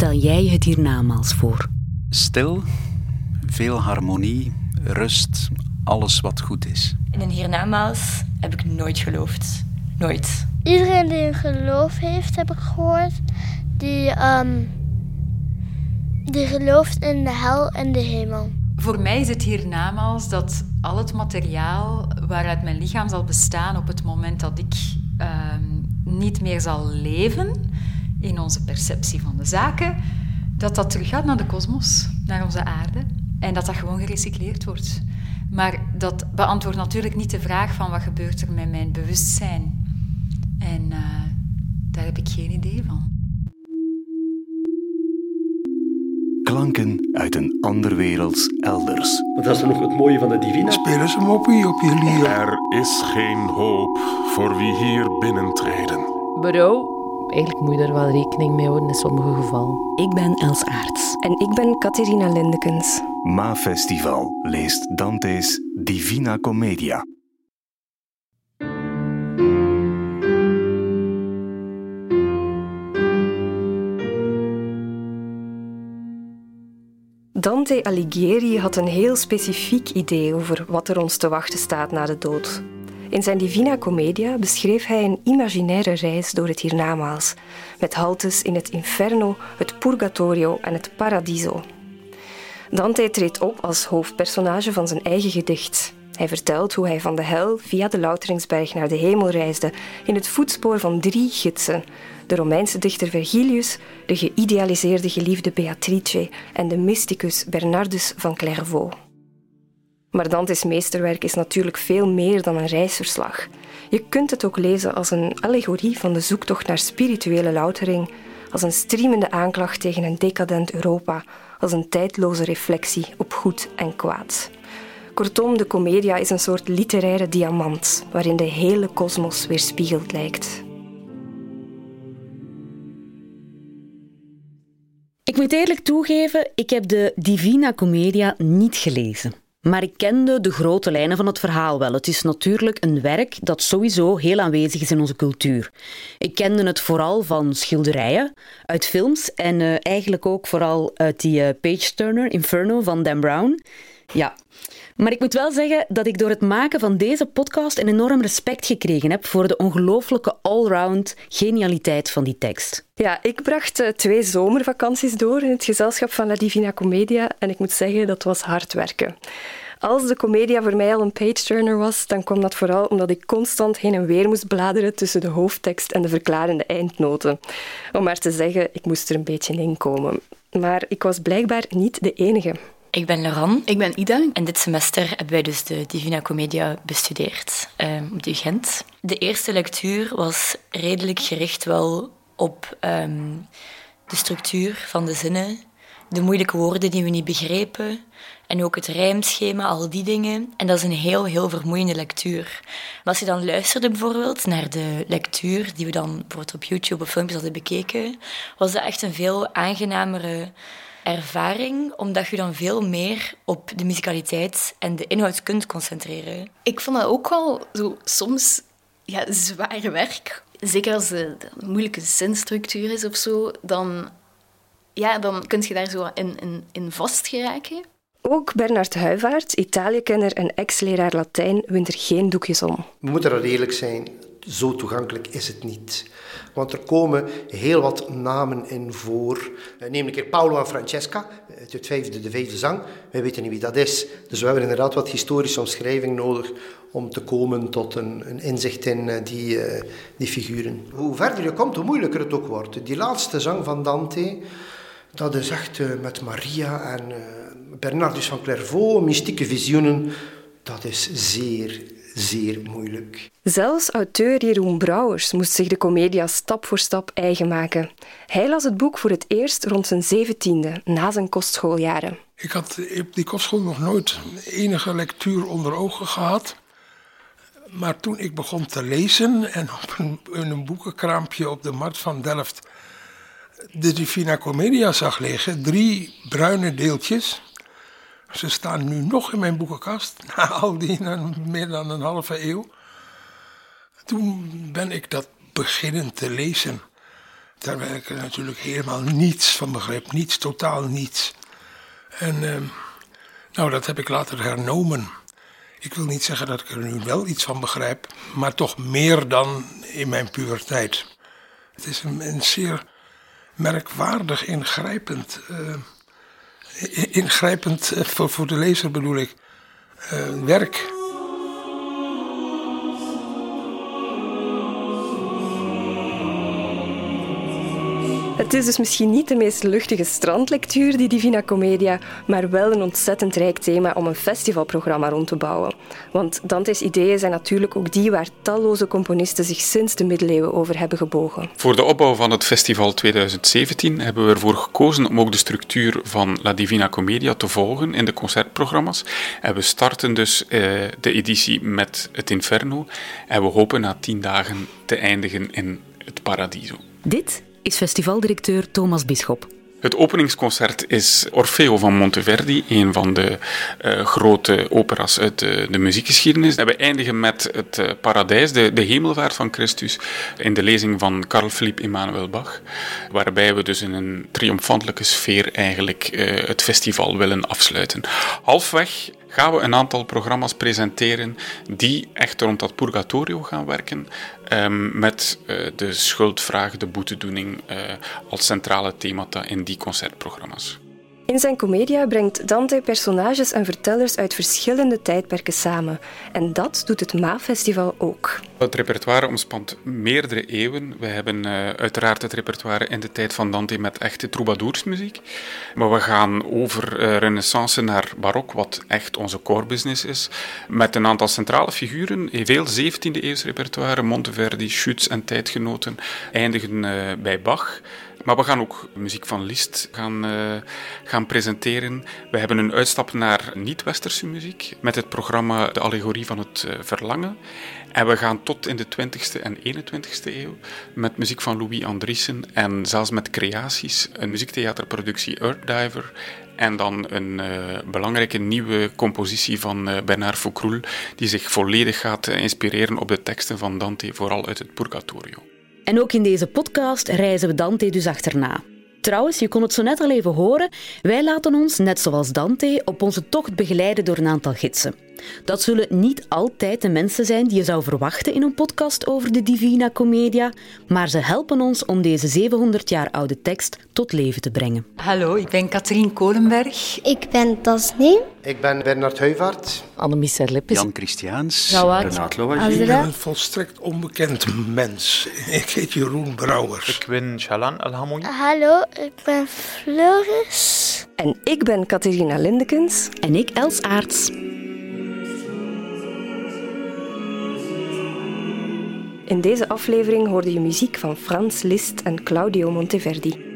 stel jij het hiernamaals voor? Stil, veel harmonie, rust, alles wat goed is. In een hiernamaals heb ik nooit geloofd. Nooit. Iedereen die een geloof heeft, heb ik gehoord, die, ehm, die gelooft in de hel en de hemel. Voor mij is het hiernamaals dat al het materiaal waaruit mijn lichaam zal bestaan op het moment dat ik ehm, niet meer zal leven in onze perceptie van de zaken, dat dat teruggaat naar de kosmos, naar onze aarde. En dat dat gewoon gerecycleerd wordt. Maar dat beantwoordt natuurlijk niet de vraag van wat gebeurt er met mijn bewustzijn. En uh, daar heb ik geen idee van. Klanken uit een ander werelds elders. Maar dat is nog het mooie van de Divina. Spelen ze moppie op je lier. Er is geen hoop voor wie hier binnentreden. Bro, eigenlijk moet je daar wel rekening mee houden in sommige gevallen. Ik ben Els Aarts. En ik ben Catharina Lindekens. Ma Festival leest Dante's Divina Commedia. Dante Alighieri had een heel specifiek idee over wat er ons te wachten staat na de dood. In zijn Divina Commedia beschreef hij een imaginaire reis door het hiernamaals, met haltes in het Inferno, het Purgatorio en het Paradiso. Dante treedt op als hoofdpersonage van zijn eigen gedicht. Hij vertelt hoe hij van de hel via de Louteringsberg naar de hemel reisde in het voetspoor van drie gidsen: de Romeinse dichter Vergilius, de geïdealiseerde geliefde Beatrice en de mysticus Bernardus van Clairvaux. Maar Dante's meesterwerk is natuurlijk veel meer dan een reisverslag. Je kunt het ook lezen als een allegorie van de zoektocht naar spirituele loutering, als een streamende aanklacht tegen een decadent Europa, als een tijdloze reflectie op goed en kwaad. Kortom, de Commedia is een soort literaire diamant waarin de hele kosmos weerspiegeld lijkt. Ik moet eerlijk toegeven, ik heb de Divina Commedia niet gelezen. Maar ik kende de grote lijnen van het verhaal wel. Het is natuurlijk een werk dat sowieso heel aanwezig is in onze cultuur. Ik kende het vooral van schilderijen, uit films en uh, eigenlijk ook vooral uit die uh, page-turner Inferno van Dan Brown. Ja, maar ik moet wel zeggen dat ik door het maken van deze podcast een enorm respect gekregen heb voor de ongelooflijke allround genialiteit van die tekst. Ja, ik bracht uh, twee zomervakanties door in het gezelschap van La Divina Commedia en ik moet zeggen dat was hard werken. Als de Commedia voor mij al een page-turner was, dan kwam dat vooral omdat ik constant heen en weer moest bladeren tussen de hoofdtekst en de verklarende eindnoten. Om maar te zeggen, ik moest er een beetje in komen. Maar ik was blijkbaar niet de enige. Ik ben Laran. Ik ben Ida. En dit semester hebben wij dus de Divina Commedia bestudeerd um, op de Gent. De eerste lectuur was redelijk gericht wel op um, de structuur van de zinnen, de moeilijke woorden die we niet begrepen en ook het rijmschema, al die dingen. En dat is een heel, heel vermoeiende lectuur. Maar als je dan luisterde bijvoorbeeld naar de lectuur die we dan bijvoorbeeld op YouTube of filmpjes hadden bekeken, was dat echt een veel aangenamere ervaring, omdat je dan veel meer op de musicaliteit en de inhoud kunt concentreren. Ik vond dat ook wel zo soms ja, zwaar werk. Zeker als het een moeilijke zinstructuur is of zo, dan, ja, dan kun je daar zo in, in, in vastgeraken. Ook Bernard Huivaert, Italië-kenner en ex-leraar Latijn, wint er geen doekjes om. We moeten er eerlijk zijn, zo toegankelijk is het niet. Want er komen heel wat namen in voor. Eh, neem een keer Paolo en Francesca, het vijfde, de vijfde zang. Wij weten niet wie dat is. Dus we hebben inderdaad wat historische omschrijving nodig om te komen tot een, een inzicht in eh, die, uh, die figuren. Hoe verder je komt, hoe moeilijker het ook wordt. Die laatste zang van Dante, dat is echt uh, met Maria en Bernardus van Clairvaux, mystieke visioenen. Dat is zeer, zeer moeilijk. Zelfs auteur Jeroen Brouwers moest zich de comedia stap voor stap eigen maken. Hij las het boek voor het eerst rond zijn zeventiende, na zijn kostschooljaren. Ik had op die kostschool nog nooit enige lectuur onder ogen gehad. Maar toen ik begon te lezen en op een, een boekenkraampje op de markt van Delft de Divina Commedia zag liggen, drie bruine deeltjes. Ze staan nu nog in mijn boekenkast, na al die meer dan een halve eeuw. Toen ben ik dat beginnen te lezen. terwijl ik er natuurlijk helemaal niets van begreep. Niets, totaal niets. En uh, nou, dat heb ik later hernomen. Ik wil niet zeggen dat ik er nu wel iets van begrijp, maar toch meer dan in mijn puberteit. Het is een, een zeer merkwaardig, ingrijpend, uh, ingrijpend uh, voor, voor de lezer bedoel ik, uh, werk. Het is dus misschien niet de meest luchtige strandlectuur, die Divina Commedia, maar wel een ontzettend rijk thema om een festivalprogramma rond te bouwen. Want Dante's ideeën zijn natuurlijk ook die waar talloze componisten zich sinds de middeleeuwen over hebben gebogen. Voor de opbouw van het festival 2017 hebben we ervoor gekozen om ook de structuur van La Divina Commedia te volgen in de concertprogramma's. En we starten dus eh, de editie met het Inferno en we hopen na tien dagen te eindigen in het Paradiso. Dit is festivaldirecteur Thomas Bisschop. Het openingsconcert is Orfeo van Monteverdi, een van de uh, grote operas uit de, de, muziekgeschiedenis. En we eindigen met het uh, Paradijs, de, de, hemelvaart van Christus, in de lezing van Carl Philipp Emanuel Bach, waarbij we dus in een triomfantelijke sfeer eigenlijk uh, het festival willen afsluiten. Halfweg gaan we een aantal programma's presenteren die echt rond dat purgatorio gaan werken, um, met uh, de schuldvraag, de boetedoening uh, als centrale themata in die concertprogramma's. In zijn comedia brengt Dante personages en vertellers uit verschillende tijdperken samen. En dat doet het Ma-festival ook. Het repertoire omspant meerdere eeuwen. We hebben uh, uiteraard het repertoire in de tijd van Dante met echte troubadoursmuziek. Maar we gaan over uh, renaissance naar barok, wat echt onze core business is. Met een aantal centrale figuren, veel 17e eeuws repertoire, Monteverdi, Schütz en tijdgenoten, eindigen uh, bij Bach. Maar we gaan ook muziek van Liszt gaan, uh, gaan presenteren. We hebben een uitstap naar niet-westerse muziek met het programma De Allegorie van het uh, Verlangen. En we gaan tot in de 20e en 21e eeuw met muziek van Louis Andriessen en zelfs met creaties, een muziektheaterproductie Earthdiver en dan een uh, belangrijke nieuwe compositie van uh, Bernard Foucroul, die zich volledig gaat inspireren op de teksten van Dante, vooral uit het Purgatorio. En ook in deze podcast reizen we Dante dus achterna. Trouwens, je kon het zo net al even horen, wij laten ons, net zoals Dante, op onze tocht begeleiden door een aantal gidsen. Dat zullen niet altijd de mensen zijn die je zou verwachten in een podcast over de Divina Commedia, maar ze helpen ons om deze 700 jaar oude tekst tot leven te brengen. Hallo, ik ben Katrien Kolenberg. Ik ben Tasneem. Ik ben Bernard Heuvaert. Annemies Serlippis. Jan Christiaans. Renaat Louwagie. Ik ben een volstrekt onbekend mens. Ik heet Jeroen Brouwers. Ik ben Shalan Alhamoui. Hallo, ik ben Floris. En ik ben Catharina Lindekens. En ik Els Aarts. In deze aflevering hoorde je muziek van Frans Liszt en Claudio Monteverdi.